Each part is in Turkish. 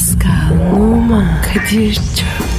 Pascal, Oman, Kadir çok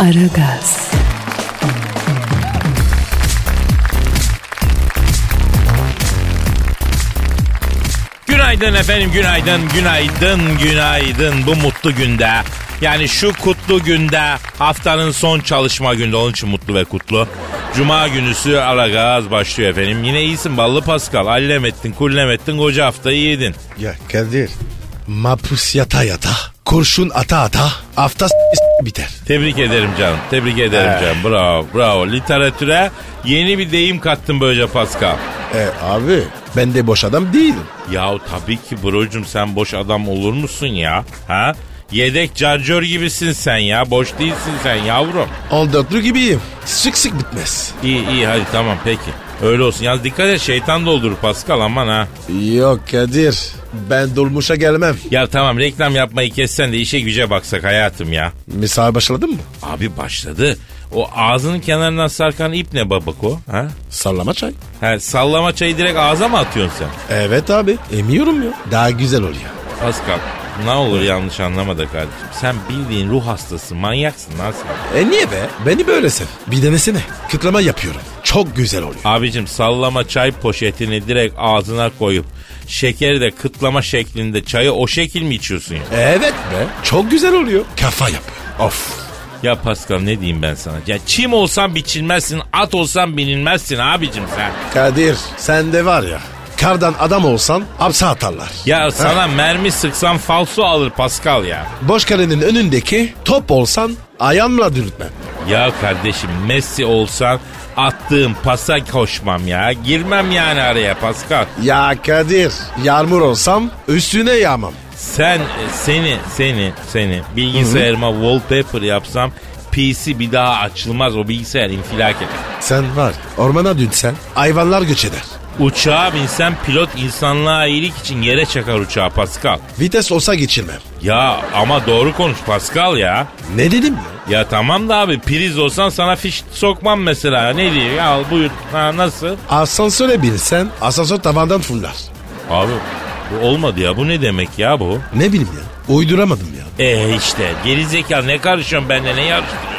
Aragaz, Günaydın efendim, günaydın, günaydın, günaydın bu mutlu günde. Yani şu kutlu günde haftanın son çalışma günde onun için mutlu ve kutlu. Cuma günüsü Aragaz başlıyor efendim. Yine iyisin ballı Pascal. Allem ettin, kullem ettin, koca haftayı yedin. Ya Kadir. Mapus yata yata. Kurşun ata ata. Hafta biter. Tebrik ederim canım, tebrik ederim Eh. canım. Bravo, bravo. Literatüre yeni bir deyim kattın böylece Pascal. E abi ben de boş adam değilim. Yahu tabii ki brocum sen boş adam olur musun ya? Ha? Yedek carcör gibisin sen ya. Boş değilsin sen yavrum. 14'lü gibiyim. Sık sık bitmez. İyi iyi hadi tamam peki. Öyle olsun. Yalnız dikkat et şeytan doldurur Pascal aman ha. Yok Kadir. Ben dolmuşa gelmem. Ya tamam reklam yapmayı kessen de işe güce baksak hayatım ya. Misal başladın mı? Abi başladı. O ağzının kenarından sarkan ip ne babako? Ha? Sallama çay. ha? Sallama çayı direkt ağza mı atıyorsun sen? Evet abi. Emiyorum ya. Daha güzel oluyor. Pascal ne olur yanlış anlama da kardeşim. Sen bildiğin ruh hastası manyaksın lan sen. E niye be? Beni böyle sev. Bir denesene. Kıtlama yapıyorum. Çok güzel oluyor. Abicim sallama çay poşetini direkt ağzına koyup şekeri de kıtlama şeklinde çayı o şekil mi içiyorsun ya? Evet be. Çok güzel oluyor. Kafa yapıyor. Of. Ya Pascal ne diyeyim ben sana? Ya çim olsan biçilmezsin, at olsan binilmezsin abicim sen. Kadir sen de var ya. Kardan adam olsan hapse atarlar. Ya sana mermi sıksan falso alır Pascal ya. Boş kalenin önündeki top olsan ayağımla dürtmem. Ya kardeşim Messi olsan attığım pasa koşmam ya. Girmem yani araya Pascal. Ya Kadir yağmur olsam üstüne yağmam. Sen seni seni seni bilgisayarıma wallpaper yapsam PC bir daha açılmaz o bilgisayar infilak eder. Sen var ormana dünsen hayvanlar göç eder. Uçağa binsen pilot insanlığa iyilik için yere çakar uçağı Pascal. Vites olsa geçirmem. Ya ama doğru konuş Pascal ya. Ne dedim ya? Tamam da abi priz olsan sana fiş sokmam mesela. Ne diyeyim ya al buyur. Ha, nasıl? Asansöre binsen asansör tavandan fırlar. Abi bu olmadı ya bu ne demek ya bu? Ne bileyim ya uyduramadım ya. E işte gerizekalı ne karışıyorsun benimle ne yarıştırıyorsun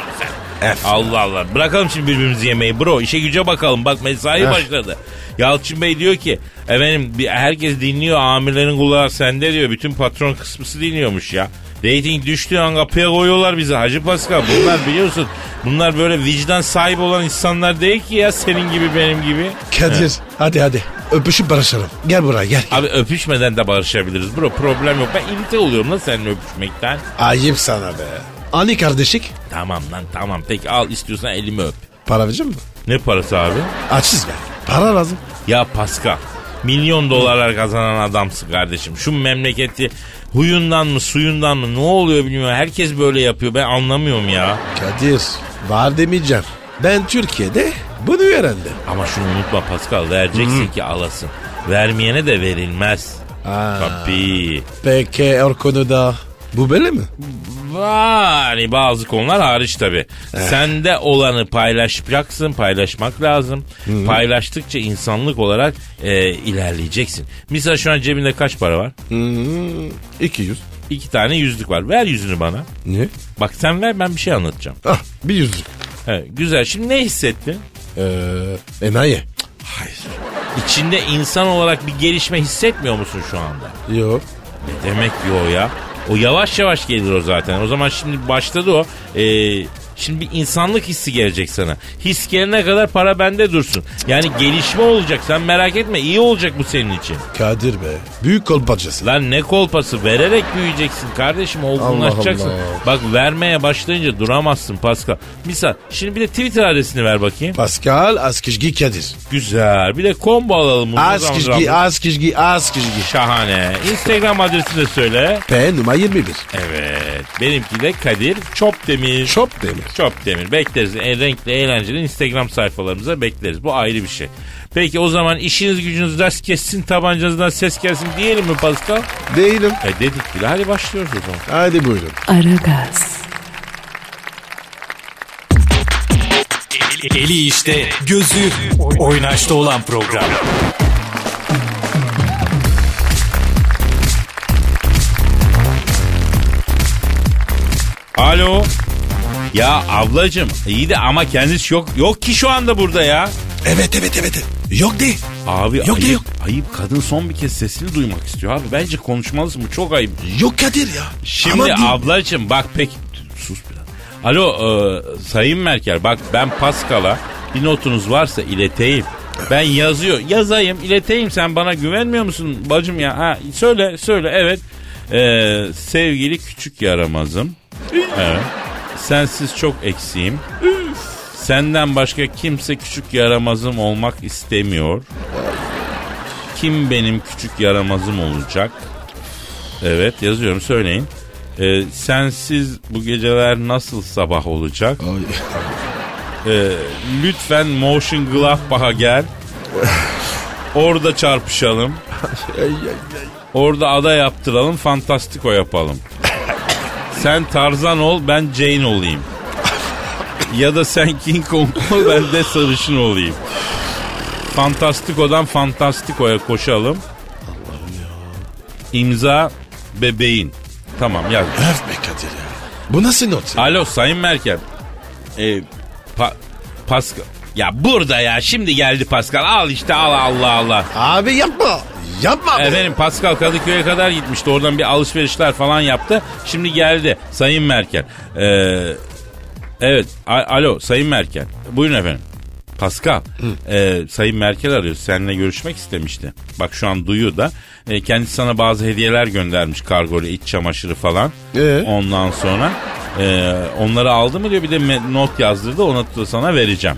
sen? F. Allah Allah bırakalım şimdi birbirimizi yemeyi bro işe güce bakalım bak mesai Heh. başladı. Yalçın Bey diyor ki efendim herkes dinliyor amirlerin kulağı sende diyor bütün patron kısmısı dinliyormuş ya. Rating düştüğü an kapıya koyuyorlar bizi Hacı Pascal. Bunlar biliyorsun bunlar böyle vicdan sahibi olan insanlar değil ki ya senin gibi benim gibi. Kadir hadi hadi öpüşüp barışalım. Gel buraya gel. Abi öpüşmeden de barışabiliriz bro problem yok. Ben irite oluyorum lan seninle öpüşmekten. Ayıp sana be. Ani kardeşik Tamam lan tamam peki al istiyorsan elimi öp. para verecek mi? Ne parası abi? Açız be. Para lazım. Ya Pascal milyon dolarlar kazanan adamsın kardeşim. Şu memleketi huyundan mı suyundan mı ne oluyor bilmiyorum. Herkes böyle yapıyor ben anlamıyorum ya. Kadir var demeyeceğim. Ben Türkiye'de bunu öğrendim. Ama şunu unutma Pascal vereceksin ki alasın. Vermeyene de verilmez. Aa. Tabii. Peki o konuda bu böyle mi? Yani bazı konular hariç tabi. Sende olanı paylaşacaksın, paylaşmak lazım. Paylaştıkça insanlık olarak e, ilerleyeceksin. Misal şu an cebinde kaç para var? Hmm, 200. İki tane yüzlük var. Ver yüzünü bana. Ne? Bak sen ver ben bir şey anlatacağım. Ah bir yüzlük. Evet, güzel. Şimdi ne hissettin? Ee, enayi. Hayır. İçinde insan olarak bir gelişme hissetmiyor musun şu anda? Yok. Ne demek yo ya? O yavaş yavaş gelir o zaten. O zaman şimdi başladı o. Ee, Şimdi bir insanlık hissi gelecek sana. His gelene kadar para bende dursun. Yani gelişme olacak sen merak etme iyi olacak bu senin için. Kadir be. Büyük kolpacısı. Lan ne kolpası vererek büyüyeceksin kardeşim olgunlaşacaksın. Allah Allah. Bak vermeye başlayınca duramazsın Pascal. Misal şimdi bir de Twitter adresini ver bakayım. Pascal Askizgi Kadir. Güzel bir de combo alalım. Askizgi, Askizgi, Askizgi. Şahane. Instagram adresini de söyle. P numara 21. Evet. Benimki de Kadir Çopdemir. Şop demir. Çopdemir. Bekleriz. En renkli, eğlenceli Instagram sayfalarımıza bekleriz. Bu ayrı bir şey. Peki o zaman işiniz gücünüz ders kessin, tabancanızdan ses gelsin diyelim mi Pascal? Değilim. E dedik bile. Hadi başlıyoruz o zaman. Hadi buyurun. Aragaz, Eli işte, gözü oynaşta olan program. Alo. Ya ablacım iyi de ama kendisi yok yok ki şu anda burada ya. Evet evet evet. Yok değil. Abi Yok ayıp, da yok. ayıp kadın son bir kez sesini duymak istiyor abi. Bence konuşmalısın bu çok ayıp. Yok Kadir ya. Şimdi diyeyim. ablacım bak pek sus biraz. Alo e, Sayın Merkel bak ben Pascal'a bir notunuz varsa ileteyim. Ben yazıyor yazayım ileteyim sen bana güvenmiyor musun bacım ya? Ha, söyle söyle evet. E, sevgili küçük yaramazım. Evet. Sensiz çok eksiğim. Senden başka kimse küçük yaramazım olmak istemiyor. Kim benim küçük yaramazım olacak? Evet yazıyorum söyleyin. Ee, sensiz bu geceler nasıl sabah olacak? Ay. Ee, lütfen Motion Gladbach'a gel. Orada çarpışalım. Orada ada yaptıralım. Fantastiko yapalım. Sen Tarzan ol ben Jane olayım. Ya da sen King Kong ol ben de sarışın olayım. Fantastiko'dan Fantastiko'ya koşalım. İmza bebeğin. Tamam yaz. Öf be Kadir ya. Bu nasıl not? Alo Sayın Merkel. Ee, pa- Pascal. Ya burada ya şimdi geldi Pascal. Al işte al Allah Allah. Abi yapma. Yapma. Efendim Pascal Kadıköy'e kadar gitmişti. Oradan bir alışverişler falan yaptı. Şimdi geldi Sayın Merkel. Ee, evet alo Sayın Merkel. Buyurun efendim. Pascal, e, Sayın Merkel arıyor. Seninle görüşmek istemişti. Bak şu an duyuyor da. E, kendisi sana bazı hediyeler göndermiş kargo ile iç çamaşırı falan. Ee? Ondan sonra e, onları aldı mı diyor bir de not yazdırdı onu da sana vereceğim.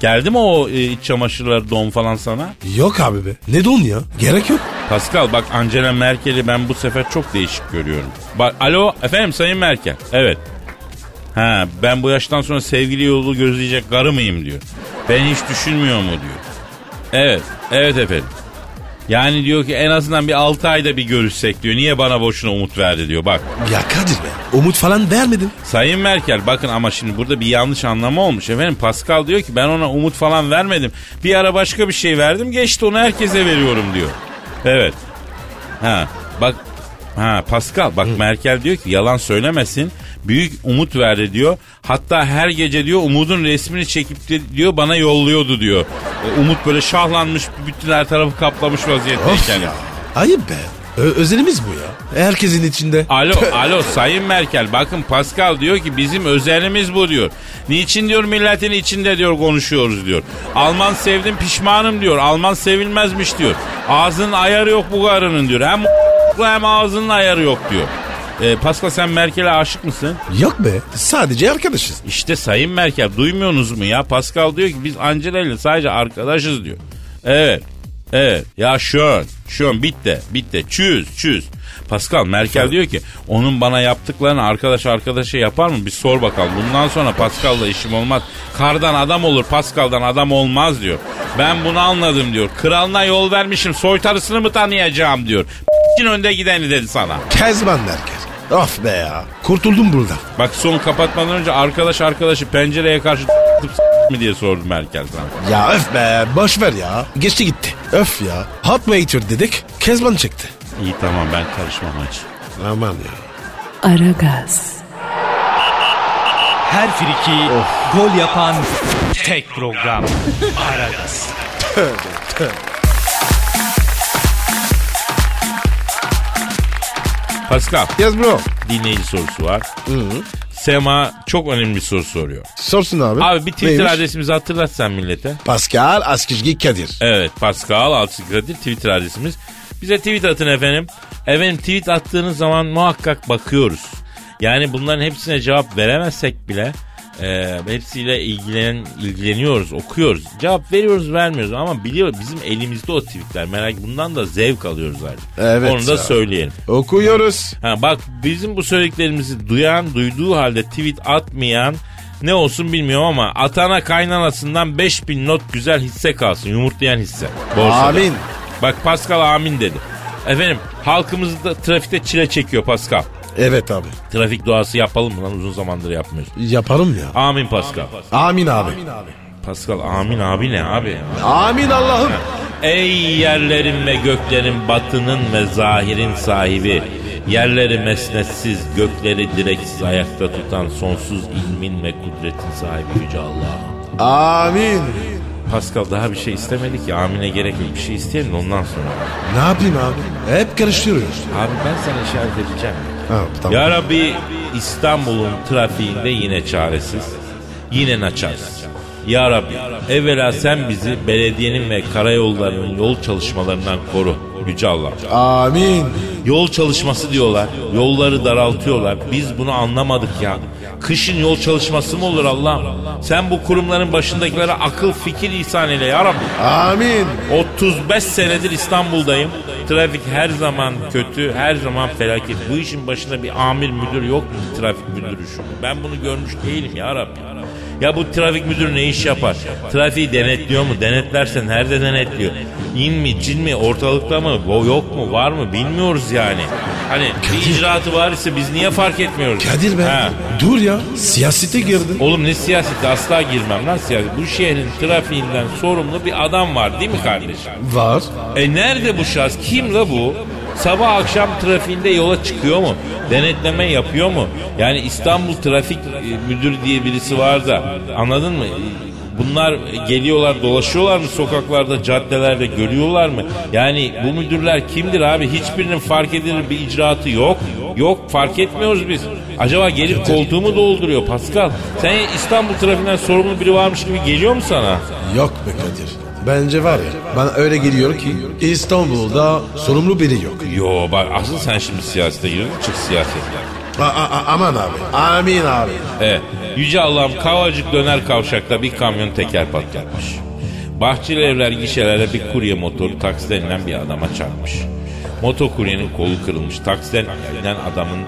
Geldi mi o e, iç çamaşırları don falan sana? Yok abi be. Ne don ya? Gerek yok. Pascal bak Angela Merkel'i ben bu sefer çok değişik görüyorum. Bak alo efendim Sayın Merkel. Evet. Ha ben bu yaştan sonra sevgili yolu gözleyecek karı mıyım diyor. Ben hiç düşünmüyor mu diyor. Evet. Evet efendim. Yani diyor ki en azından bir 6 ayda bir görüşsek diyor. Niye bana boşuna umut verdi diyor bak. Ya Kadir be. Umut falan vermedin. Sayın Merkel bakın ama şimdi burada bir yanlış anlama olmuş. Efendim Pascal diyor ki ben ona umut falan vermedim. Bir ara başka bir şey verdim geçti onu herkese veriyorum diyor. Evet. Ha bak ha Pascal bak Merkel diyor ki yalan söylemesin. Büyük umut verdi diyor. Hatta her gece diyor umudun resmini çekip de diyor bana yolluyordu diyor. E, Umut böyle şahlanmış bütün her tarafı kaplamış vaziyetteyken. ya. Ayıp be. Ö- özelimiz bu ya. Herkesin içinde. Alo, alo Sayın Merkel bakın Pascal diyor ki bizim özelimiz bu diyor. Niçin diyor milletin içinde diyor konuşuyoruz diyor. Alman sevdim pişmanım diyor. Alman sevilmezmiş diyor. Ağzının ayarı yok bu karının diyor. Hem hem ağzının ayarı yok diyor. Ee, Pascal sen Merkel'e aşık mısın? Yok be. Sadece arkadaşız. İşte Sayın Merkel duymuyorsunuz mu ya? Pascal diyor ki biz Angela ile sadece arkadaşız diyor. Evet. Evet. Ya şön. Şön bitti. Bitti. Çüz. Çüz. Pascal Merkel diyor ki onun bana yaptıklarını arkadaş arkadaşa yapar mı? Bir sor bakalım. Bundan sonra Pascal'la işim olmaz. Kardan adam olur Pascal'dan adam olmaz diyor. Ben bunu anladım diyor. Kralına yol vermişim soytarısını mı tanıyacağım diyor. önde gideni dedi sana. Kezban Merkel. Of be ya. Kurtuldum burada. Bak son kapatmadan önce arkadaş arkadaşı pencereye karşı mi diye sordu Merkel sana. Ya öf be. Boş ver ya. Geçti gitti. Öf ya. Hot waiter dedik. Kezban çekti. İyi tamam ben karışmam hiç. Aman ya. Aragaz, Her friki gol yapan tek program. Aragaz. Pascal Yes bro. dinleyici sorusu var. Sema çok önemli bir soru soruyor. Sorsun abi. Abi bir Twitter Neymiş? adresimizi hatırlat sen millete. Pascal Askizgi Kadir. Evet Pascal Altçıkradir Twitter adresimiz. Bize tweet atın efendim. Efendim tweet attığınız zaman muhakkak bakıyoruz. Yani bunların hepsine cevap veremezsek bile e, hepsiyle ilgilen, ilgileniyoruz, okuyoruz. Cevap veriyoruz, vermiyoruz ama biliyor bizim elimizde o tweetler. Merak bundan da zevk alıyoruz artık. Evet Onu da ya. söyleyelim. Okuyoruz. Ha, bak bizim bu söylediklerimizi duyan, duyduğu halde tweet atmayan ne olsun bilmiyorum ama atana kaynanasından 5000 not güzel hisse kalsın. Yumurtlayan hisse. Borsada. Amin. Bak Pascal amin dedi. Efendim halkımız da trafikte çile çekiyor Pascal. Evet abi. Trafik duası yapalım mı lan uzun zamandır yapmıyoruz. Yaparım ya. Amin Pascal. Amin abi. Pascal amin abi ne abi? Amin Allah'ım. Ey yerlerin ve göklerin batının ve zahirin sahibi. Yerleri mesnetsiz, gökleri direksiz ayakta tutan sonsuz ilmin ve kudretin sahibi Yüce Allah. Amin. Pascal daha bir şey istemedik ya amine gerek yok. Bir şey isteyelim ondan sonra. Ne yapayım abi? Hep karıştırıyoruz. Abi ben sana işaret edeceğim. Ha, tamam. Ya Rabbi İstanbul'un trafiğinde yine çaresiz, yine naçarız. Ya Rabbi evvela sen bizi belediyenin ve karayollarının yol çalışmalarından koru. Yüce Allah. Amin. Yol çalışması diyorlar. Yolları daraltıyorlar. Biz bunu anlamadık ya. Kışın yol çalışması mı olur Allah'ım? Sen bu kurumların başındakilere akıl fikir ihsan eyle ya Rabbi. Amin. 35 senedir İstanbul'dayım. Trafik her zaman kötü, her zaman felaket. Bu işin başında bir amir müdür yok mu? Trafik müdürü şu. Ben bunu görmüş değilim ya Rabbi. Ya bu trafik müdürü ne iş yapar? Trafiği denetliyor mu? Denetlerse nerede denetliyor? İn mi, cin mi, ortalıkta mı? Yok mu, var mı bilmiyoruz yani. Hani bir icraatı var ise biz niye fark etmiyoruz? Kadir be. Ha. Dur ya. Siyasete girdin. Oğlum ne siyaseti asla girmem lan siyaset. Bu şehrin trafiğinden sorumlu bir adam var değil mi kardeşim? Var. E nerede bu şahıs? Kim la bu? Sabah akşam trafiğinde yola çıkıyor mu? Denetleme yapıyor mu? Yani İstanbul Trafik e, Müdürü diye birisi var da anladın mı? Bunlar geliyorlar dolaşıyorlar mı sokaklarda caddelerde görüyorlar mı? Yani bu müdürler kimdir abi? Hiçbirinin fark edilir bir icraatı yok. Yok fark etmiyoruz biz. Acaba gelip koltuğumu dolduruyor Pascal? Sen İstanbul trafiğinden sorumlu biri varmış gibi geliyor mu sana? Yok be Kadir. Bence var ya. Bana öyle geliyor ki İstanbul'da sorumlu biri yok. Yo bak asıl sen şimdi siyasete girdin çık siyasetten. A- a- aman abi. Amin abi. Evet. Yüce Allah'ım Kavacık döner kavşakta bir kamyon teker patlatmış. Bahçeli evler gişelere bir kurye motoru taksiden inen bir adama çarpmış. Motokuryenin kolu kırılmış. Taksiden inen adamın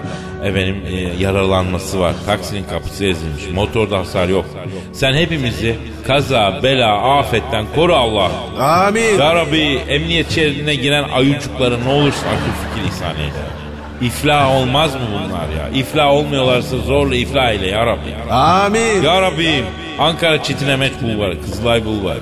efendim, e, yaralanması var. Taksinin kapısı ezilmiş. Motorda hasar yok. Sen hepimizi kaza, bela, afetten koru Allah. Amin. Ya Rabbi emniyet şeridine giren ayucuklara ne olursa akıl fikir ihsan eyle. İflah olmaz mı bunlar ya? İflah olmuyorlarsa zorla iflah eyle ya Rabbi. Amin. Ya Rabbim Ankara Çetinemet Bulvarı, Kızılay Bulvarı.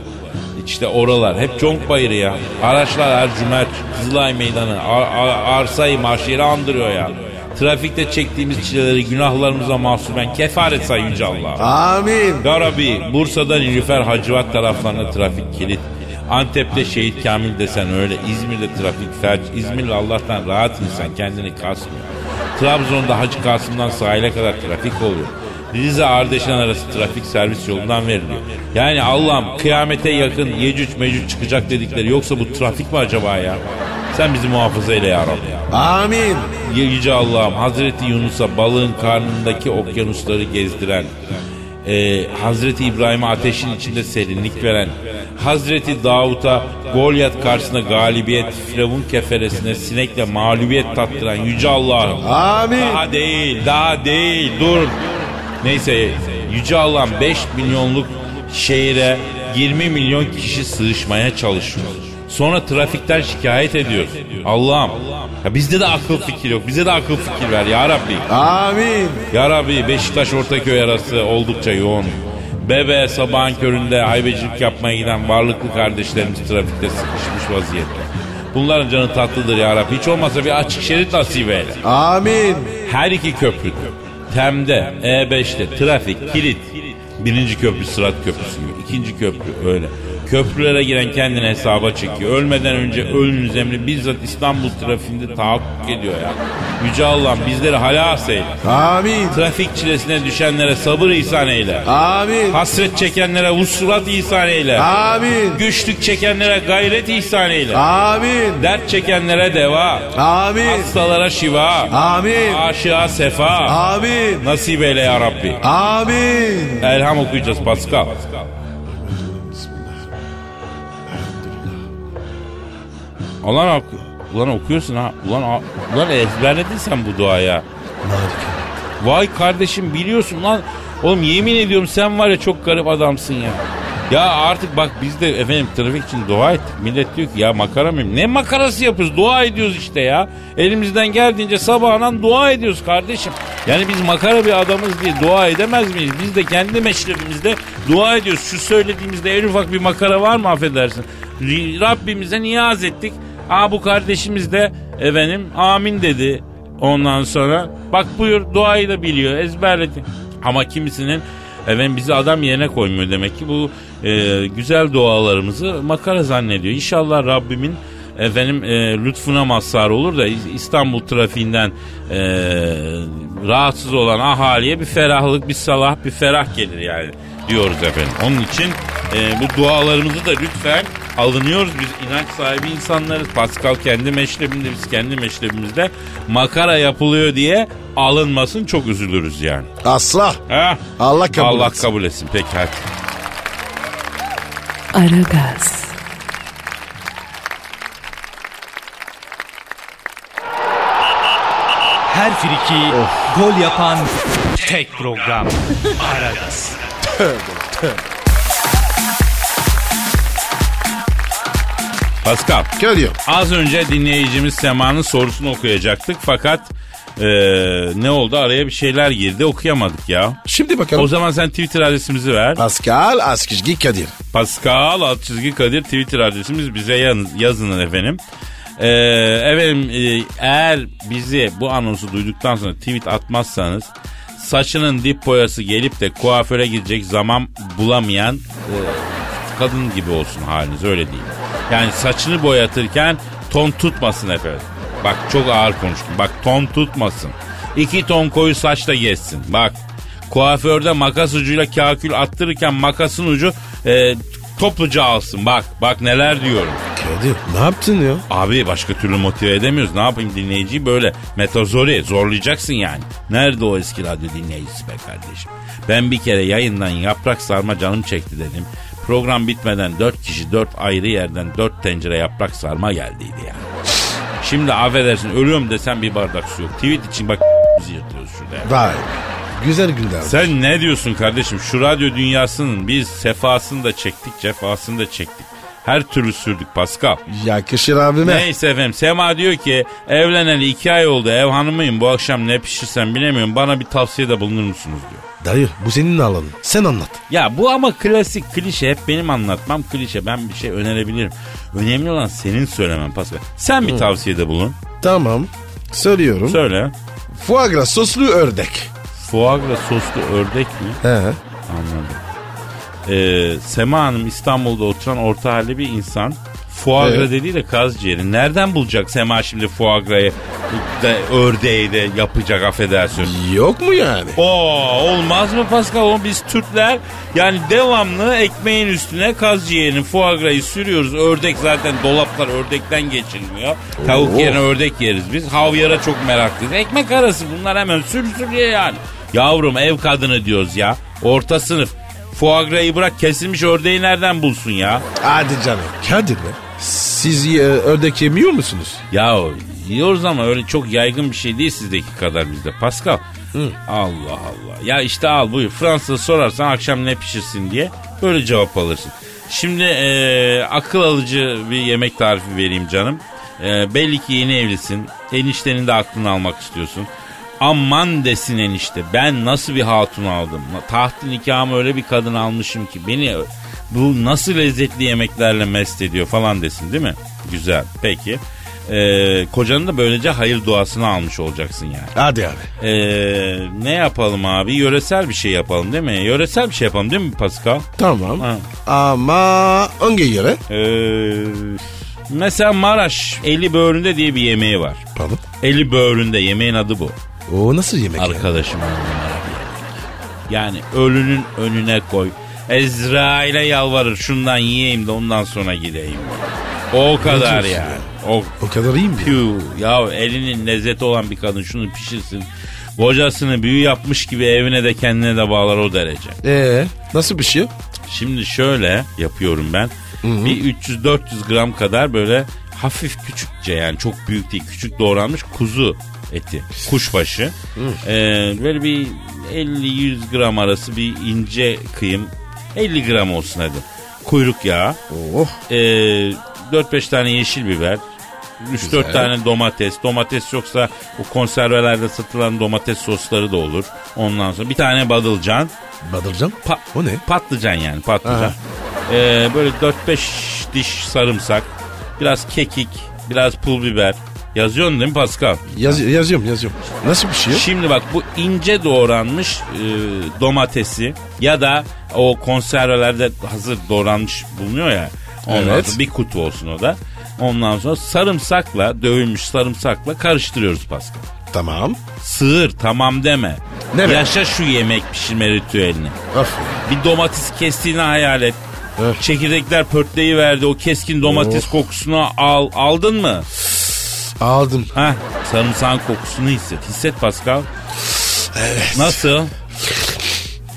İşte oralar hep conk bayırı ya. Araçlar Ercüment, Kızılay Meydanı, Ar- Ar- Arsayı, Marşehir'i andırıyor ya. Trafikte çektiğimiz çileleri günahlarımıza mahsuben kefaret say Yüce Allah. Amin. Ya Rabbi Bursa'da Nilüfer Hacivat taraflarında trafik kilit. Antep'te Şehit Kamil desen öyle. İzmir'de trafik felç. İzmir'le Allah'tan rahat insan kendini kasmıyor. Trabzon'da Hacı Kasım'dan sahile kadar trafik oluyor. Rize Ardeşen arası trafik servis yolundan veriliyor. Yani Allah'ım kıyamete yakın Yecüc Mecüc çıkacak dedikleri yoksa bu trafik mi acaba ya? Sen bizi muhafaza eyle ya Rabbi. Amin. Yüce Allah'ım Hazreti Yunus'a balığın karnındaki okyanusları gezdiren, e, Hazreti İbrahim'e ateşin içinde serinlik veren, Hazreti Davut'a Golyat karşısında galibiyet, Firavun keferesine sinekle mağlubiyet tattıran Yüce Allah'ım. Amin. Daha değil, daha değil, dur. Neyse Yüce Allah'ım 5 milyonluk şehire 20 milyon kişi sığışmaya çalışıyor. Sonra trafikten şikayet ediyor. Allah'ım ya bizde de akıl fikir yok. Bize de akıl fikir ver ya Rabbi. Amin. Ya Rabbi Beşiktaş Ortaköy arası oldukça yoğun. Bebe sabahın köründe haybecilik yapmaya giden varlıklı kardeşlerimiz trafikte sıkışmış vaziyette. Bunların canı tatlıdır ya Rabbi. Hiç olmazsa bir açık şerit nasip eyle. Amin. Her iki köprüde. Tem'de, E5'te trafik, kilit. Birinci köprü Sırat Köprüsü gibi. ikinci köprü öyle. Köprülere giren kendini hesaba çekiyor. Ölmeden önce ölünüz emri bizzat İstanbul trafiğinde tahakkuk ediyor ya. Yüce Allah'ım bizleri halas eyle. Amin. Trafik çilesine düşenlere sabır ihsan eyle. Amin. Hasret çekenlere vuslat ihsan eyle. Amin. Güçlük çekenlere gayret ihsan eyle. Amin. Dert çekenlere deva. Amin. Hastalara şifa. Amin. Aşığa sefa. Amin. Nasip eyle ya Rabbi. Amin. Elham okuyacağız Pascal. Ulan, ulan okuyorsun ha. Ulan, ulan ezberledin sen bu duaya. Vay kardeşim biliyorsun lan. Oğlum yemin ediyorum sen var ya çok garip adamsın ya. Ya artık bak biz de efendim trafik için dua ettik. Millet diyor ki ya makara mıyım? Ne makarası yapıyoruz? Dua ediyoruz işte ya. Elimizden geldiğince sabahından dua ediyoruz kardeşim. Yani biz makara bir adamız diye dua edemez miyiz? Biz de kendi meşrebimizde dua ediyoruz. Şu söylediğimizde en ufak bir makara var mı affedersin? Rabbimize niyaz ettik. Aa bu kardeşimiz de efendim amin dedi. Ondan sonra bak buyur duayı da biliyor ezberledi. Ama kimisinin efendim bizi adam yerine koymuyor demek ki bu e, güzel dualarımızı makara zannediyor. İnşallah Rabbimin efendim e, lütfuna mazhar olur da İstanbul trafiğinden e, rahatsız olan ahaliye bir ferahlık, bir salah, bir ferah gelir yani diyoruz efendim. Onun için e, bu dualarımızı da lütfen alınıyoruz. Biz inanç sahibi insanlarız. Pascal kendi meşrebinde, biz kendi meşrebimizde makara yapılıyor diye alınmasın çok üzülürüz yani. Asla. Ha? Allah kabul Allah etsin. kabul etsin. Peki hadi. Aragaz, Her friki gol yapan tek program. Aragaz. Pascal. Geliyor. Az önce dinleyicimiz Sema'nın sorusunu okuyacaktık fakat e, ne oldu araya bir şeyler girdi okuyamadık ya. Şimdi bakalım. O zaman sen Twitter adresimizi ver. Pascal Askizgi Kadir. Pascal alt çizgi Kadir Twitter adresimiz bize yazın, yazın efendim. Ee, efendim e, eğer bizi bu anonsu duyduktan sonra tweet atmazsanız saçının dip boyası gelip de kuaföre gidecek zaman bulamayan e, kadın gibi olsun haliniz öyle değil. Yani saçını boyatırken ton tutmasın efendim. Bak çok ağır konuştum. Bak ton tutmasın. İki ton koyu saçla geçsin. Bak kuaförde makas ucuyla kakül attırırken makasın ucu e, topluca alsın. Bak bak neler diyorum. Kadir ne yaptın ya? Abi başka türlü motive edemiyoruz. Ne yapayım dinleyiciyi böyle metazori zorlayacaksın yani. Nerede o eski radyo dinleyicisi be kardeşim? Ben bir kere yayından yaprak sarma canım çekti dedim. Program bitmeden dört kişi dört ayrı yerden dört tencere yaprak sarma geldiydi ya. Şimdi affedersin ölüyorum desem bir bardak su yok. Tweet için bak yırtıyoruz şurada. Vay. Güzel günler. Sen ne diyorsun kardeşim? Şu radyo dünyasının biz sefasını da çektik, cefasını da çektik. Her türlü sürdük Pascal. Yakışır abime. Neyse efendim Sema diyor ki evleneli iki ay oldu ev hanımıyım bu akşam ne pişirsem bilemiyorum bana bir tavsiyede bulunur musunuz diyor. Dayı bu senin alanın. Sen anlat. Ya bu ama klasik klişe hep benim anlatmam klişe ben bir şey önerebilirim. Önemli olan senin söylemen Pascal. Sen bir tavsiyede bulun. Tamam. Söylüyorum. Söyle. Foie gras soslu ördek. Foie gras soslu ördek mi? He. Anladım. Ee, Sema Hanım İstanbul'da oturan orta halli bir insan. Foie gras Evet. dediği de kaz ciğeri. Nereden bulacak Sema şimdi foie gras'ı da ördeği de yapacak affedersin. Yok mu yani? Oo olmaz mı Pascal? Oğlum biz Türkler yani devamlı ekmeğin üstüne kaz ciğerini foie gras'ı sürüyoruz. Ördek zaten dolaplar ördekten geçilmiyor. Tavuk yerine ördek yeriz biz. Havyara çok meraklıyız. Ekmek arası bunlar hemen sürüyor yani. Yavrum ev kadını diyoruz ya. Orta sınıf. Foie gras'ı bırak kesilmiş ördeği nereden bulsun ya? Hadi canım. Kadir be. Siz e, ördek yemiyor musunuz? Ya yiyoruz ama öyle çok yaygın bir şey değil sizdeki kadar bizde. Pascal. Allah Allah. Ya işte al buyur. Fransa'da sorarsan akşam ne pişirsin diye böyle cevap alırsın. Şimdi e, akıl alıcı bir yemek tarifi vereyim canım. E, belli ki yeni evlisin. Eniştenin de aklını almak istiyorsun. Aman desin enişte ben nasıl bir hatun aldım. Tahtı nikahımı öyle bir kadın almışım ki beni bu nasıl lezzetli yemeklerle mest ediyor falan desin değil mi? Güzel peki. Ee, kocanın da böylece hayır duasını almış olacaksın yani. Hadi abi. Ee, ne yapalım abi? Yöresel bir şey yapalım değil mi? Yöresel bir şey yapalım değil mi Pascal? Tamam. Ha. Ama hangi yere? Ee, mesela Maraş eli böğründe diye bir yemeği var. Pardon. Eli böğründe yemeğin adı bu. O nasıl yemek? Arkadaşım yemek. Yani ölünün önüne koy. Ezrail'e yalvarır şundan yiyeyim de ondan sonra gideyim. O kadar diyorsun ya. O O kadar iyi mi? Tüh, ya elinin lezzeti olan bir kadın şunu pişirsin. Kocasını büyü yapmış gibi evine de kendine de bağlar o derece. Ee, nasıl bir şey? Şimdi şöyle yapıyorum ben. Bir 300-400 gram kadar böyle hafif küçükçe yani çok büyük değil küçük doğranmış kuzu eti. Kuşbaşı. Ee, böyle bir 50-100 gram arası bir ince kıyım. 50 gram olsun hadi. Kuyruk yağı. Oh. Ee, 4-5 tane yeşil biber. 3-4 Güzel. tane domates. Domates yoksa o konservelerde satılan domates sosları da olur. Ondan sonra bir tane badılcan. Badırcan? Pa- O ne? Patlıcan yani patlıcan. Aha. Ee, böyle 4-5 diş sarımsak. Biraz kekik. Biraz pul biber. Yazıyorsun değil mi Pascal? Yaz, yazıyorum yazıyorum. Nasıl bir şey? Şimdi bak bu ince doğranmış e, domatesi ya da o konservelerde hazır doğranmış bulunuyor ya. Ondan Evet. sonra bir kutu olsun o da. Ondan sonra sarımsakla dövülmüş sarımsakla karıştırıyoruz Pascal. Tamam. Sığır tamam deme. Ne be? Yaşa şu yemek pişirme ritüelini. Aferin. Bir domates kestiğini hayal et. Evet. Çekirdekler pörtleyi verdi. O keskin domates Oh. kokusunu al. Aldın mı? Aldım. Heh, sarımsağın kokusunu hisset. Hisset Pascal. Evet. Nasıl?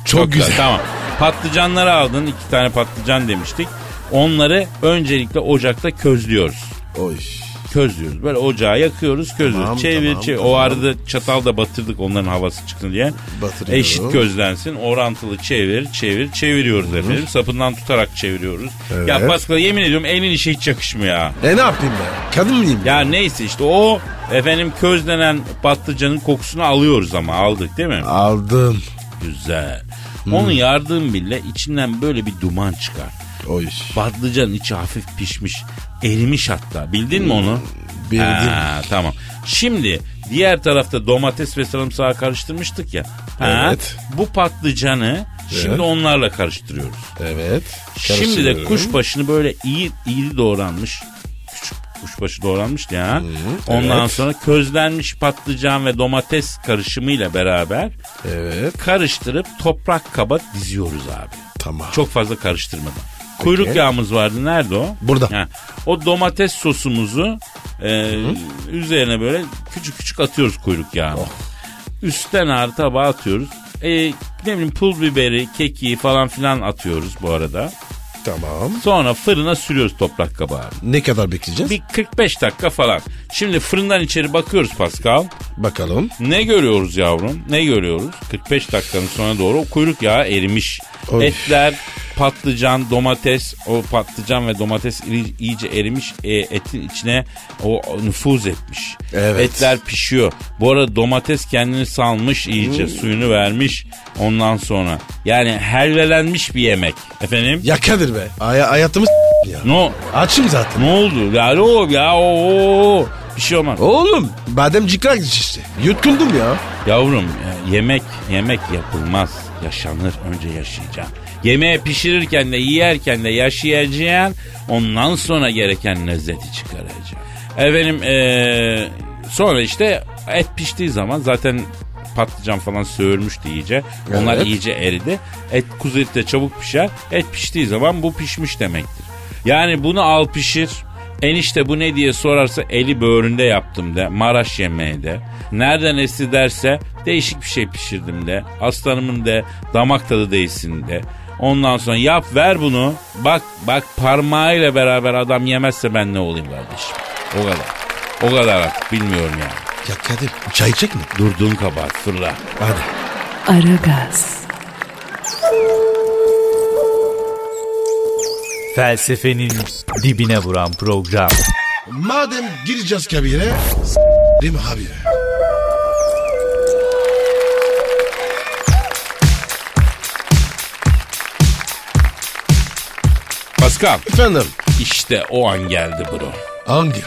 Çok, güzel. Tamam. Patlıcanları aldın. iki tane patlıcan demiştik. Onları öncelikle ocakta közlüyoruz. Oy. Közlüyoruz. Böyle ocağı yakıyoruz, közlüyoruz. Tamam, çevir, tamam, çevir. tamam. O arada çatalda batırdık onların havası çıksın diye. Batırıyorum. Eşit közlensin. Orantılı çevir, çevir, çeviriyoruz efendim. Sapından tutarak çeviriyoruz. Evet. Ya Pascal yemin ediyorum elin işe hiç yakışmıyor ya. E ne yapayım ben? Kadın mıyım? Ya neyse işte o efendim közlenen patlıcanın kokusunu alıyoruz ama aldık değil mi? Aldım. Güzel. Onun yardım bile içinden böyle bir duman çıkar. Oy. Patlıcanın içi hafif pişmiş, erimiş hatta. Bildin mi onu? Bildim. Ha, tamam. Şimdi diğer tarafta domates ve sarımsağı karıştırmıştık ya. Ha, Evet. Bu patlıcanı şimdi Evet. onlarla karıştırıyoruz. Evet. Şimdi de kuşbaşını böyle iyi iri doğranmış. Küçük kuşbaşı doğranmış ya. Ondan evet. sonra közlenmiş patlıcan ve domates karışımıyla beraber Evet. karıştırıp toprak kaba diziyoruz abi. Tamam. Çok fazla karıştırmadan. Kuyruk yağımız vardı. Nerede o? Burada. Ha, o domates sosumuzu e, üzerine böyle küçük küçük atıyoruz kuyruk yağını. Oh. Üstten ağır tabağa atıyoruz. E, ne bileyim pul biberi, kekiği falan filan atıyoruz bu arada. Tamam. Sonra fırına sürüyoruz toprak kabağı. Ne kadar bekleyeceğiz? Bir 45 dakika falan. Şimdi fırından içeri bakıyoruz Pascal. Bakalım. Ne görüyoruz yavrum? Ne görüyoruz? 45 dakikanın sonra doğru o kuyruk yağı erimiş. Oy. Etler, patlıcan, domates, o patlıcan ve domates iyice erimiş. E, etin içine o nüfuz etmiş. Evet. Etler pişiyor. Bu arada domates kendini salmış iyice, suyunu vermiş. Ondan sonra yani helvelenmiş bir yemek. Efendim? Ya Kadir be. Ay hayatımız ya. No, Açım zaten. ne oldu? Ya o ya o. Bir şey olmaz. Oğlum bademcikler işte. Yutkundum ya. Yavrum ya, yemek yemek yapılmaz. Yaşanır önce yaşayacaksın. Yemeği pişirirken de yiyerken de yaşayacaksın. Ondan sonra gereken lezzeti çıkaracaksın. Efendim eee, sonra işte et piştiği zaman zaten patlıcan falan söğürmüştü iyice. Onlar Evet. iyice eridi. Et kuzu eti de çabuk pişer. Et piştiği zaman bu pişmiş demektir. Yani bunu al pişir. Enişte bu ne diye sorarsa eli böğründe yaptım de. Maraş yemeği de. Nereden esti derse değişik bir şey pişirdim de. Aslanımın de damak tadı değilsin de. Ondan sonra yap ver bunu. Bak bak parmağıyla beraber adam yemezse ben ne olayım kardeşim. O kadar. O kadar artık bilmiyorum yani. Ya Kadir çay içecek mi? Durduğun kabahat fırla. Hadi. Aragaz, Felsefenin dibine vuran program. Madem gireceğiz kabire s**rim abi. Pascal Efendim işte o an geldi bro. hangi?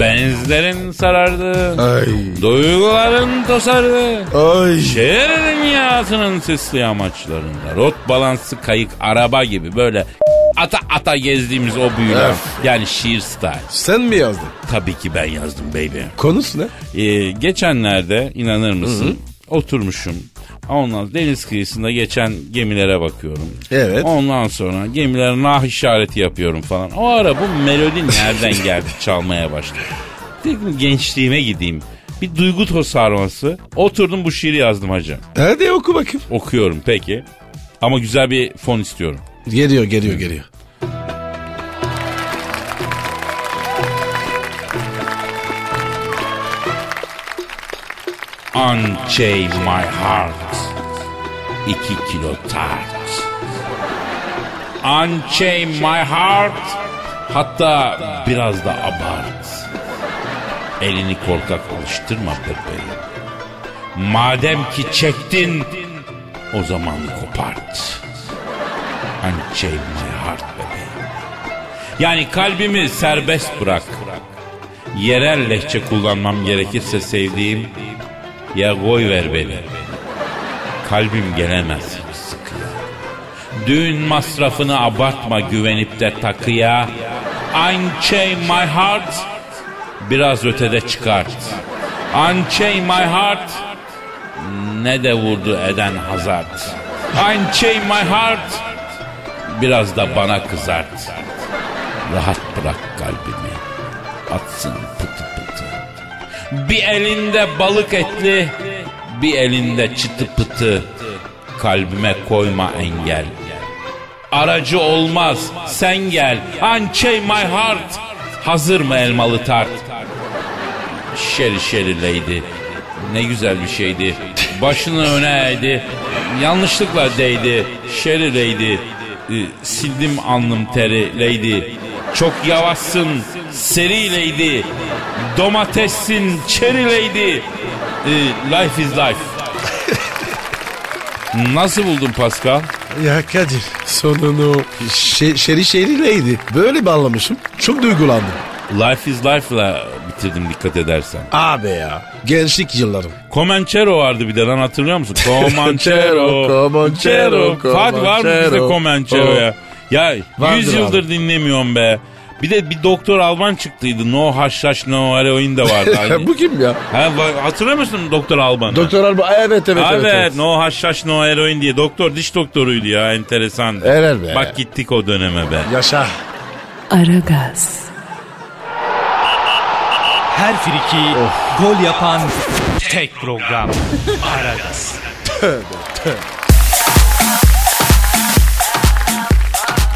Benizlerin sarardı. Ay. Duyguların tosardı. Ay. Şehir dünyasının sisli amaçlarında. Rot balansı kayık araba gibi böyle ata ata gezdiğimiz o büyüler. Öf. Yani şiir style. Sen mi yazdın? Tabii ki ben yazdım baby. Konusu ne? Ee, geçenlerde inanır mısın oturmuşum. Ondan deniz kıyısında geçen gemilere bakıyorum. Evet. Ondan sonra gemilere nah işareti yapıyorum falan. O ara bu melodi nereden geldi çalmaya başladı. Dedim gençliğime gideyim. Bir duygu tosarması. Oturdum bu şiiri yazdım hacı. Hadi oku bakayım. Okuyorum peki. Ama güzel bir fon istiyorum. Geliyor geliyor geliyor. Unchain my heart. İki kilo tart. Unchain my heart. Hatta biraz da abart. Elini korkak alıştırma bebeğim. Madem ki çektin o zaman kopart. Unchain my heart bebeğim. Yani kalbimi serbest bırak. Yerel lehçe kullanmam gerekirse sevdiğim ya koy ver beni. Kalbim gelemez sıkıya. Düğün masrafını abartma güvenip de takıya. Unchain my heart. Biraz ötede çıkart. Unchain my heart. Ne de vurdu eden hazard. Unchain my heart. Biraz da bana kızart. Rahat bırak kalbimi. Atsın pıtı pıtı. Bir elinde balık etli, bir elinde çıtı pıtı. Kalbime koyma engel. Aracı olmaz, sen gel. Unchain my heart. Hazır mı elmalı tart? Şeri şeri lady. Ne güzel bir şeydi. Başını öne eğdi. Yanlışlıkla değdi. Şeri lady. Ee, sildim alnım teri lady. Çok yavaşsın seri lady. Domatessin cherry lady. Ee, life is life. Nasıl buldun Pascal? Ya Kadir sonunu şe şeri şerileydi. Böyle bağlamışım. Çok duygulandım. Life is life'la bitirdim dikkat edersen. Abi ya. Gençlik yıllarım. Comanchero vardı bir de lan hatırlıyor musun? Comanchero. Comanchero, Fatih var mı bizde Comanchero. Comanchero ya? Ya Vardır 100 abi. yıldır dinlemiyorum be. Bir de bir doktor Alban çıktıydı. No haşhaş no heroin de vardı. Hani. Bu kim ya? ha, hatırlıyor musun Doktor Alban'ı? Doktor Alba. Evet evet Evet, evet. no haşhaş no heroin diye. Doktor diş doktoruydu ya enteresan. Evet be. Bak gittik o döneme be. Yaşa. Aragaz, Her friki gol yapan tek program. Aragaz.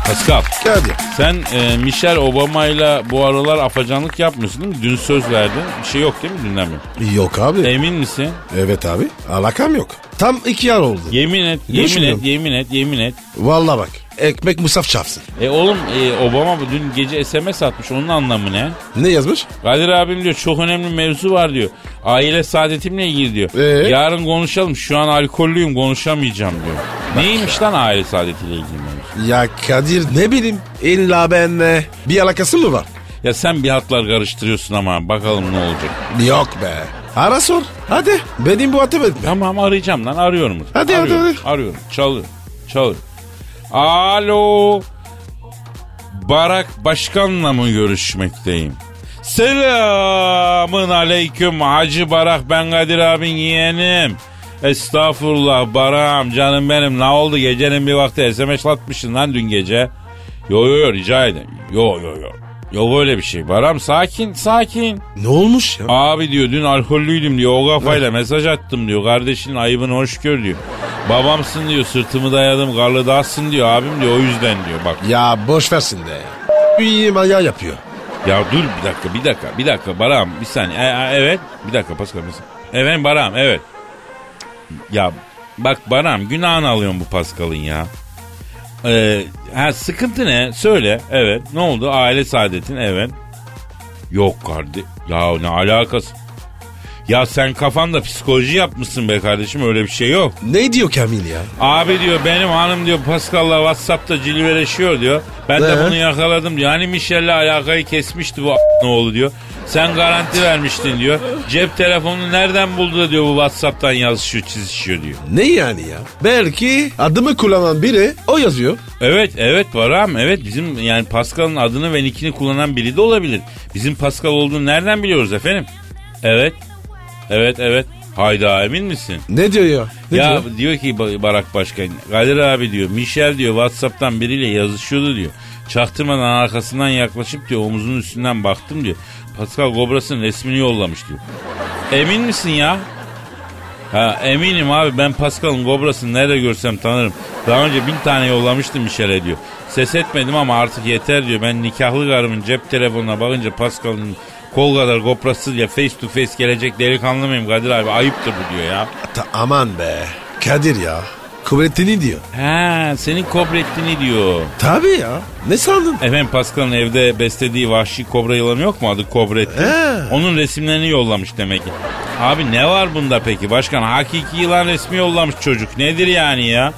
Pascal Kadir. sen e, Michelle Obama'yla bu aralar afacanlık yapmıyorsun değil mi? Dün söz verdin. Bir şey yok değil mi dünden beri? Yok abi. Emin misin? Evet abi. Alakam yok. Tam iki yıl oldu. Yemin et, yemin et, yemin et, yemin et. Vallahi bak. Ekmek musaf çarpsın. E oğlum e, Obama bu dün gece SMS atmış. Onun anlamı ne? Ne yazmış? Kadir abim diyor çok önemli mevzu var diyor. Aile saadetimle ilgili diyor. Ee? Yarın konuşalım. Şu an alkollüyüm konuşamayacağım diyor. Neymiş lan aile saadetiyle ilgili mevzu? Ya Kadir ne bileyim. İlla benle bir alakası mı var? Ya sen bir hatlar karıştırıyorsun ama bakalım ne olacak. Yok be. Ara sor. Hadi. Benim bu atım etme. Tamam arayacağım lan arıyorum. Hadi, hadi, arıyorum, hadi. Arıyorum çalıyor çalıyor. Alo. Barak Başkan'la mı görüşmekteyim? Selamın aleyküm Hacı Barak ben Kadir abin yeğenim. Estağfurullah Barak'ım canım benim ne oldu gecenin bir vakti SMS atmışsın lan dün gece. Yo yo yo rica ederim. Yo yo yo. Yok öyle bir şey. Baram sakin sakin. Ne olmuş ya? Abi diyor dün alkollüydüm diyor. O kafayla mesaj attım diyor. Kardeşinin ayıbını hoş gör diyor. Babamsın diyor sırtımı dayadım karlı dağsın diyor abim diyor o yüzden diyor bak. Ya boş versin de. İyi maya yapıyor. Ya dur bir dakika bir dakika bir dakika Baram bir saniye. E, e, evet bir dakika Pascal. Evet Baram evet. Ya bak Baram günahını alıyorum bu Pascal'ın ya. Ee, ha, sıkıntı ne? Söyle. Evet. Ne oldu? Aile saadetin. Evet. Yok kardeş. Ya ne alakası? Ya sen kafanda psikoloji yapmışsın be kardeşim öyle bir şey yok. Ne diyor Kamil ya? Abi diyor benim hanım diyor Pascal'la Whatsapp'ta cilveleşiyor diyor. Ben de Ee? bunu yakaladım diyor. Hani Michelle'le alakayı kesmişti bu ne oldu diyor. Sen garanti vermiştin diyor. Cep telefonunu nereden buldu diyor bu Whatsapp'tan yazışıyor çizişiyor diyor. Ne yani ya? Belki adımı kullanan biri o yazıyor. Evet evet Baram evet bizim yani Pascal'ın adını ve nickini kullanan biri de olabilir. Bizim Pascal olduğunu nereden biliyoruz efendim? Evet evet evet hayda emin misin? Ne diyor ya? Ne ya diyor? diyor? ki Ba- Barak Başkan Kadir abi diyor Michel diyor Whatsapp'tan biriyle yazışıyordu diyor. Çaktırmadan arkasından yaklaşıp diyor omuzunun üstünden baktım diyor. Pascal Gobras'ın resmini yollamış diyor. Emin misin ya? Ha eminim abi ben Pascal'ın Gobras'ını nerede görsem tanırım. Daha önce bin tane yollamıştım Michel'e diyor. Ses etmedim ama artık yeter diyor. Ben nikahlı karımın cep telefonuna bakınca Pascal'ın kol kadar Gobras'ı ya face to face gelecek delikanlı mıyım Kadir abi ayıptır bu diyor ya. Ta- aman be. Kadir ya. Kuvvetini diyor. Ha senin kobrettiğini diyor. Tabii ya. Ne sandın? Efendim Pascal'ın evde beslediği vahşi kobra yılanı yok mu adı Kobrettin? He. Onun resimlerini yollamış demek ki. Abi ne var bunda peki başkan? Hakiki yılan resmi yollamış çocuk. Nedir yani ya?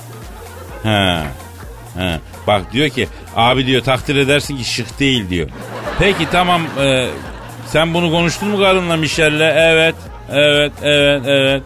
He. He. Bak diyor ki abi diyor takdir edersin ki şık değil diyor. Peki tamam e, sen bunu konuştun mu karınla Michel'le? Evet. Evet evet evet.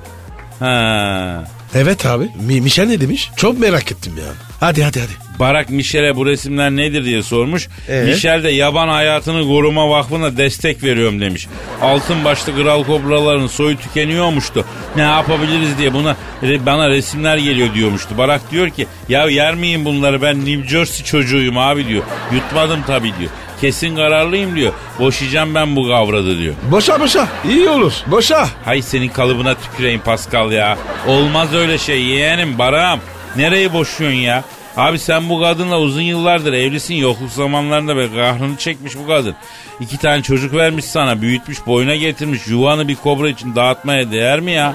Ha. Evet abi. Mi Michel ne demiş? Çok merak ettim ya. Hadi hadi hadi. Barak Michel'e bu resimler nedir diye sormuş. Ee? Michel de yaban hayatını koruma vakfına destek veriyorum demiş. Altın başlı kral kobraların soyu tükeniyormuştu. Ne yapabiliriz diye buna bana resimler geliyor diyormuştu. Barak diyor ki ya yer miyim bunları ben New Jersey çocuğuyum abi diyor. Yutmadım tabii diyor. Kesin kararlıyım diyor. Boşayacağım ben bu kavradı diyor. Boşa boşa. İyi olur. Boşa. Hay senin kalıbına tüküreyim Pascal ya. Olmaz öyle şey yeğenim Baram. Nereyi boşuyorsun ya? Abi sen bu kadınla uzun yıllardır evlisin yokluk zamanlarında be kahrını çekmiş bu kadın. İki tane çocuk vermiş sana büyütmüş boyuna getirmiş yuvanı bir kobra için dağıtmaya değer mi ya?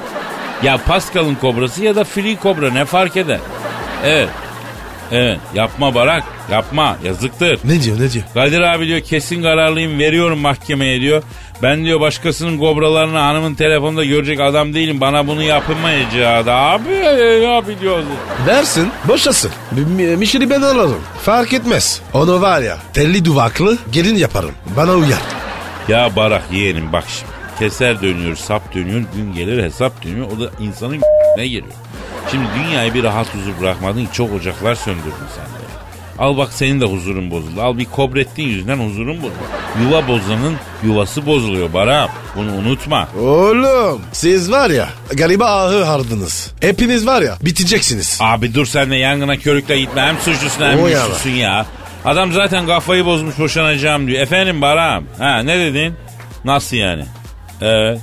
Ya Pascal'ın kobrası ya da free kobra ne fark eder? Evet. Evet yapma Barak yapma yazıktır. Ne diyor ne diyor? Kadir abi diyor kesin kararlıyım veriyorum mahkemeye diyor. Ben diyor başkasının kobralarını hanımın telefonda görecek adam değilim. Bana bunu yapılmayacağı abi abi diyor. Dersin boşasın. Mi- Mi- Michel'i ben alırım. Fark etmez. Onu var ya telli duvaklı gelin yaparım. Bana uyar. Ya Barak yeğenim bak şimdi. Keser dönüyor sap dönüyor gün gelir hesap dönüyor. O da insanın ne geliyor. Şimdi dünyayı bir rahat huzur bırakmadın ki çok ocaklar söndürdün sen de. Al bak senin de huzurun bozuldu. Al bir kobrettiğin yüzünden huzurun bozuldu. Yuva bozanın yuvası bozuluyor Barak. Bunu unutma. Oğlum siz var ya galiba ahı hardınız. Hepiniz var ya biteceksiniz. Abi dur sen de yangına körükle gitme. Hem suçlusun hem güçlüsün ya. Adam zaten kafayı bozmuş boşanacağım diyor. Efendim Baram. Ha ne dedin? Nasıl yani? Evet.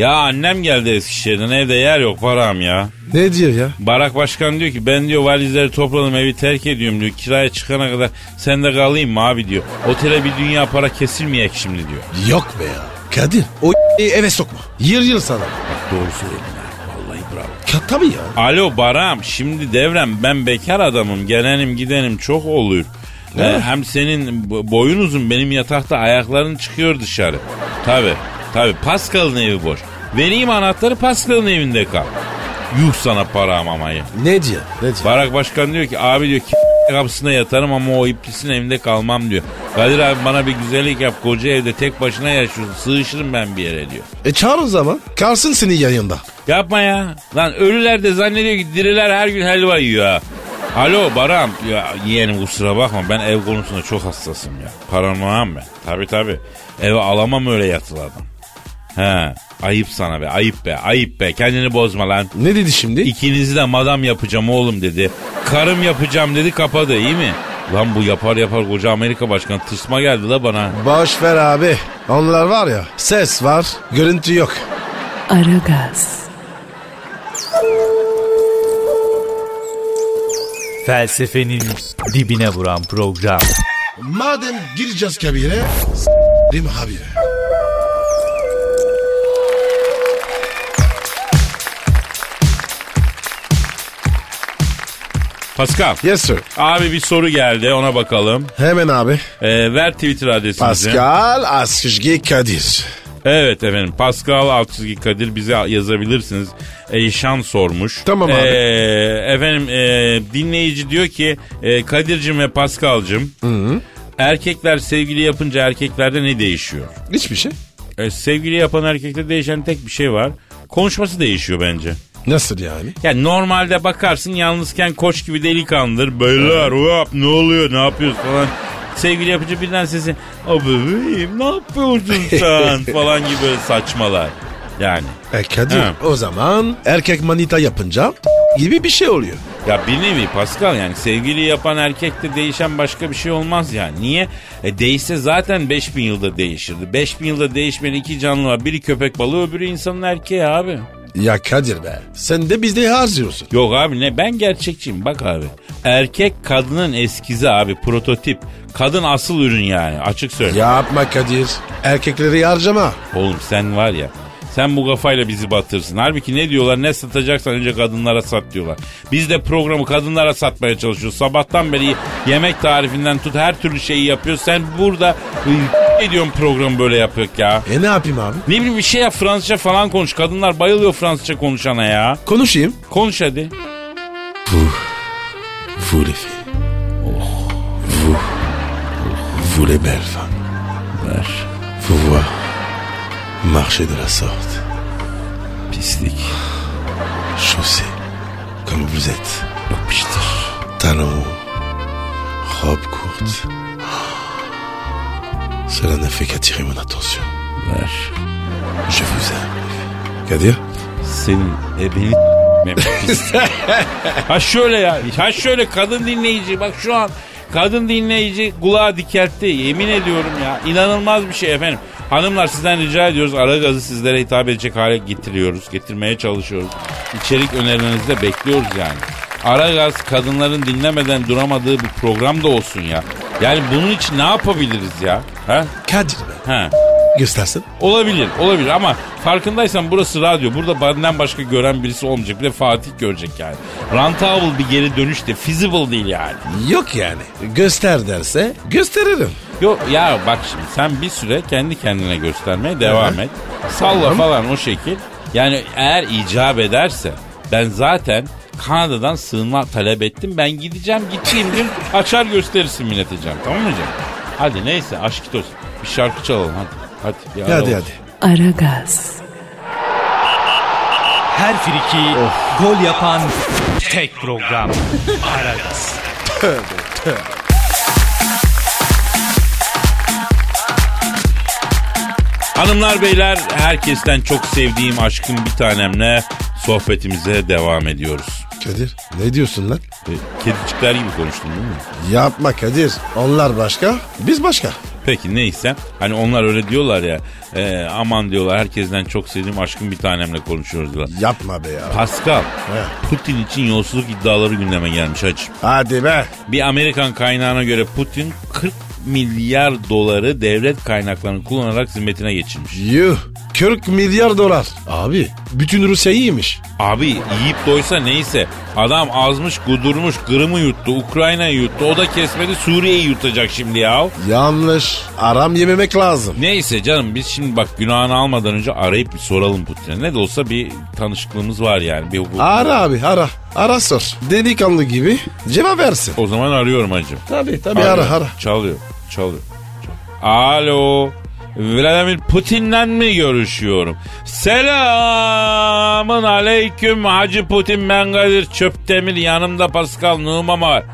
Ya annem geldi Eskişehir'den evde yer yok Baram ya. Ne diyor ya? Barak Başkan diyor ki ben diyor valizleri topladım evi terk ediyorum diyor. Kiraya çıkana kadar sen de kalayım mı abi diyor. Otele bir dünya para kesilmeyecek şimdi diyor. Yok be ya. Kadir o eve sokma. Yıl yıl sana. Bak doğru söyledin ha. Vallahi bravo. Ka- tabii ya. Alo Baram şimdi devrem ben bekar adamım gelenim gidenim çok olur. Ee, hem senin bo- boyun uzun benim yatakta ayakların çıkıyor dışarı. Tabi tabi Pascal'ın evi boş. Vereyim anahtarı Pascal'ın evinde kal. Yuh sana para amamayı. Ne diyor? Ne diyor? Barak Başkan diyor ki abi diyor ki kapısında yatarım ama o iblisin evinde kalmam diyor. Kadir abi bana bir güzellik yap koca evde tek başına yaşıyorsun sığışırım ben bir yere diyor. E çağır o zaman. Kalsın senin yayında. Yapma ya. Lan ölüler de zannediyor ki diriler her gün helva yiyor ha. Alo Baram. Ya yeğenim kusura bakma ben ev konusunda çok hassasım ya. Paranoyam ben. Tabi tabi. Eve alamam öyle yatılı adam. He ayıp sana be ayıp be ayıp be kendini bozma lan. Ne dedi şimdi? İkinizi de madam yapacağım oğlum dedi. Karım yapacağım dedi kapadı iyi mi? Lan bu yapar yapar koca Amerika başkanı tırsma geldi la bana. Boş ver abi. Onlar var ya ses var görüntü yok. Aragaz, Felsefenin dibine vuran program. Madem gireceğiz kabire s**rim abi. Pascal. Yes sir. Abi bir soru geldi ona bakalım. Hemen abi. Ee, ver Twitter adresimizi. Pascal Askışgi Kadir. Evet efendim Pascal Altçizgi Kadir bize yazabilirsiniz. Eyşan sormuş. Tamam abi. Ee, efendim e, dinleyici diyor ki e, Kadir'cim ve Pascal'cım erkekler sevgili yapınca erkeklerde ne değişiyor? Hiçbir şey. E, sevgili yapan erkekte değişen tek bir şey var. Konuşması değişiyor bence. Nasıl yani? Yani normalde bakarsın yalnızken koç gibi delikanlıdır. Beyler uyap ne oluyor ne yapıyorsun falan. Sevgili yapıcı birden sesi bebeğim ne yapıyorsun sen falan gibi böyle saçmalar. Yani. E Kadir Ha. o zaman erkek manita yapınca gibi bir şey oluyor. Ya bir nevi Pascal yani sevgili yapan erkekte değişen başka bir şey olmaz yani. Niye? E değişse zaten 5000 yılda değişirdi. 5000 yılda değişmeyen iki canlı var. Biri köpek balığı öbürü insanın erkeği abi. Ya Kadir be sen de bizde harcıyorsun. Yok abi ne ben gerçekçiyim bak abi. Erkek kadının eskizi abi prototip. Kadın asıl ürün yani açık söyle. Yapma Kadir. Erkekleri harcama. Oğlum sen var ya sen bu kafayla bizi batırsın. Halbuki ne diyorlar ne satacaksan önce kadınlara sat diyorlar. Biz de programı kadınlara satmaya çalışıyoruz. Sabahtan beri yemek tarifinden tut her türlü şeyi yapıyoruz. Sen burada ne diyorsun programı böyle yapıyor ya. E ne yapayım abi? Ne bileyim bir şey yap Fransızca falan konuş. Kadınlar bayılıyor Fransızca konuşana ya. Konuşayım. Konuş hadi. Vous les filles. Vous. Vous les belles femmes. Vous voir marcher de la sorte. Pislik. Chaussée comme vous êtes. Yapıştır. Talons hauts. Robe courte. Cela ne fait qu'attirer mon attention. Ver. Je vous aime. Kadir Senin ebeni. Ha şöyle kadın dinleyici bak şu an kadın dinleyici kulağa dikeltti. Yemin ediyorum ya. İnanılmaz bir şey efendim. Hanımlar sizden rica ediyoruz. Ara gazı sizlere hitap edecek hale getiriyoruz. Getirmeye çalışıyoruz. İçerik önerilerinizi de bekliyoruz yani. Ara gaz kadınların dinlemeden duramadığı bir program da olsun ya. Yani bunun için ne yapabiliriz ya? Ha? Kadir. Ha. Göstersin. Olabilir, olabilir ama farkındaysan burası radyo. Burada benden başka gören birisi olmayacak. Bir de Fatih görecek yani. Rentable bir geri dönüş de feasible değil yani. Yok yani. Göster derse gösteririm. Yok ya bak şimdi sen bir süre kendi kendine göstermeye devam Hı hı. et. Salla falan o şekil. Yani eğer icap ederse ben zaten Kanada'dan sığınma talep ettim. Ben gideceğim gittiğim gün açar gösterirsin millete canım. Tamam mı canım? Hadi neyse aşk olsun. Bir şarkı çalalım hadi. Hadi. bir ara Hadi hadi. Aragaz, Her friki gol yapan tek program. Aragaz. Hanımlar beyler herkesten çok sevdiğim aşkım bir tanemle sohbetimize devam ediyoruz. Kadir ne diyorsun lan? E, Kedicikler gibi konuştun değil mi? Yapma Kadir. Onlar başka, biz başka. Peki neyse hani onlar öyle diyorlar ya e, aman diyorlar herkesten çok sevdiğim aşkım bir tanemle konuşuyoruz diyorlar. Yapma be ya. Pascal He. Putin için yolsuzluk iddiaları gündeme gelmiş hacı. Hadi be. Bir Amerikan kaynağına göre Putin 40 milyar doları devlet kaynaklarını kullanarak zimmetine geçirmiş. Yuh. 40 milyar dolar. Abi bütün Rusya iyiymiş. Abi yiyip doysa neyse. Adam azmış, kudurmuş, Kırım'ı yuttu, Ukrayna'yı yuttu. O da kesmedi, Suriye'yi yutacak şimdi ya. Yanlış. Aram yememek lazım. Neyse canım biz şimdi bak günahını almadan önce arayıp bir soralım Putin'e. Ne de olsa bir tanışıklığımız var yani. Bir hukuk. Ara abi ara. Ara sor. Delikanlı gibi cevap versin. O zaman arıyorum hacım. Tabii tabii Arıyorum. ara ara. Çalıyor, çalıyor. Alo. Vladimir Putin'le mi görüşüyorum? Selamın aleyküm Hacı Putin ben Kadir Çöptemir yanımda Pascal Numan var.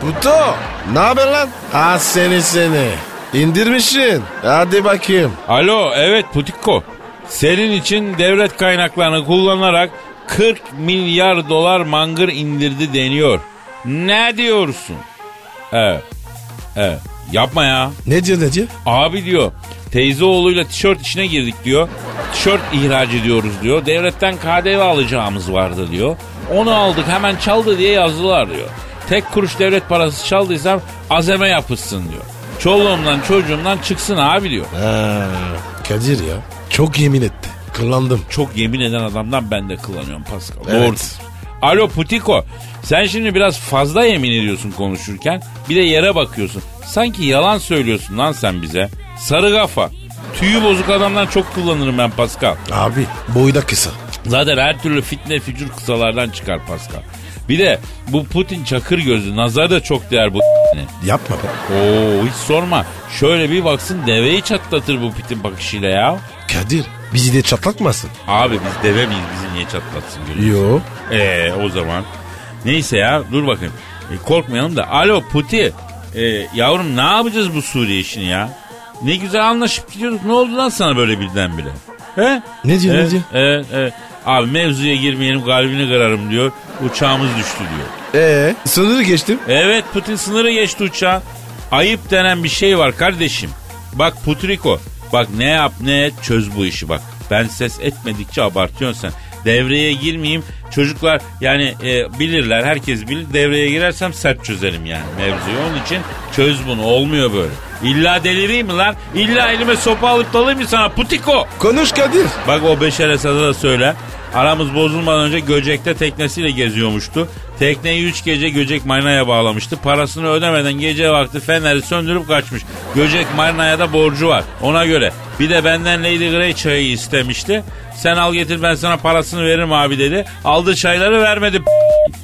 Puto. Ne haber lan? Ha seni seni. İndirmişsin. Hadi bakayım. Alo evet Putiko. Senin için devlet kaynaklarını kullanarak 40 milyar dolar mangır indirdi deniyor. Ne diyorsun? Evet. Evet. Yapma ya. Ne diyor ne diyor? Abi diyor teyze oğluyla tişört işine girdik diyor. Tişört ihraç ediyoruz diyor. Devletten KDV alacağımız vardı diyor. Onu aldık hemen çaldı diye yazdılar diyor. Tek kuruş devlet parası çaldıysam azeme yapışsın diyor. Çoluğumdan çocuğumdan çıksın abi diyor. Ha, Kadir ya. Çok yemin etti. Kıllandım. Çok yemin eden adamdan ben de kullanıyorum Pascal. Evet. Doğrudur. Alo Putiko. Sen şimdi biraz fazla yemin ediyorsun konuşurken. Bir de yere bakıyorsun. Sanki yalan söylüyorsun lan sen bize. Sarı kafa. Tüyü bozuk adamdan çok kullanırım ben Pascal. Abi boyda kısa. Zaten her türlü fitne fücur kısalardan çıkar Pascal. Bir de bu Putin çakır gözü. Nazar da çok değer bu Yapma be. Oo hiç sorma. Şöyle bir baksın deveyi çatlatır bu Putin bakışıyla ya. Kadir bizi de çatlatmasın. Abi biz deve miyiz bizi niye çatlatsın görüyorsun? Yo. Ee o zaman. Neyse ya dur bakayım. E, korkmayalım da. Alo Puti. E, yavrum ne yapacağız bu Suriye işini ya? Ne güzel anlaşıp gidiyoruz. Ne oldu lan sana böyle birdenbire? He? Ne diyor, ne Evet, diyor? Evet, evet. Abi mevzuya girmeyelim kalbini kırarım diyor. Uçağımız düştü diyor. Ee sınırı geçtim. Evet Putin sınırı geçti uçağa. Ayıp denen bir şey var kardeşim. Bak Putriko. Bak ne yap ne et çöz bu işi bak. Ben ses etmedikçe abartıyorsun sen. Devreye girmeyeyim. Çocuklar yani e, bilirler herkes bilir. Devreye girersem sert çözerim yani mevzuyu. Onun için çöz bunu olmuyor böyle. İlla delireyim mi lan? İlla elime sopa alıp dalayım mı sana Putiko? Konuş Kadir. Bak o Beşer Esad'a da söyle. Aramız bozulmadan önce Göcek'te teknesiyle geziyormuştu. Tekneyi üç gece Göcek Marina'ya bağlamıştı. Parasını ödemeden gece vakti feneri söndürüp kaçmış. Göcek Marina'ya da borcu var. Ona göre. Bir de benden Lady Grey çayı istemişti. Sen al getir ben sana parasını veririm abi dedi. Aldı çayları vermedi.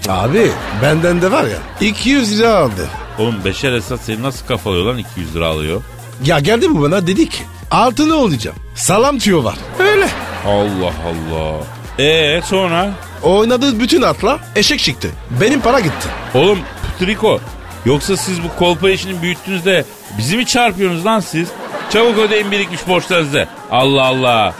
Abi benden de var ya 200 lira aldı. Oğlum Beşer Esad seni nasıl kafalıyor lan 200 lira alıyor? Ya geldi bu bana dedi ki altını olacağım. Salam tüyo var. Öyle. Allah Allah. Ee sonra? Oynadığı bütün atla eşek çıktı. Benim para gitti. Oğlum Putriko yoksa siz bu kolpa işini büyüttüğünüzde bizi mi çarpıyorsunuz lan siz? Çabuk ödeyin birikmiş borçlarınızı. Allah Allah.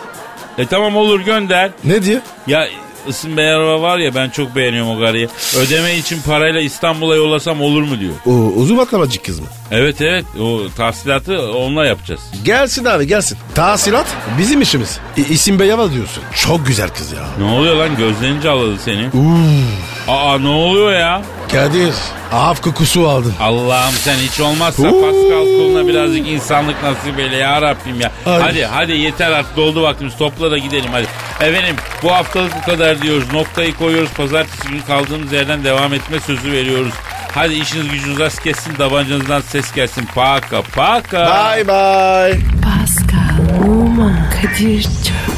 E tamam olur gönder. Ne diyor? Ya Isın Beyarova var ya ben çok beğeniyorum o karıyı. Ödeme için parayla İstanbul'a yollasam olur mu diyor. O uzun atlamacı kız mı? Evet evet o tahsilatı onunla yapacağız. Gelsin abi gelsin. Tahsilat bizim işimiz. İ- isim Beyava diyorsun. Çok güzel kız ya. Ne oluyor lan gözlerini cağladı seni. Aa ne oluyor ya? Kadir af kokusu aldım. Allah'ım sen hiç olmazsa Oo. Pascal kuluna birazcık insanlık nasip eyle ya Rabbim ya. Ay. Hadi hadi yeter artık doldu vaktimiz topla da gidelim hadi. Efendim bu haftalık bu kadar diyoruz. Noktayı koyuyoruz. Pazartesi günü kaldığımız yerden devam etme sözü veriyoruz. Hadi işiniz gücünüz rast kessin tabancanızdan ses gelsin. Paka paka. Bye bye. Pascal, Oman, Kadir çok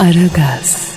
Aragaz.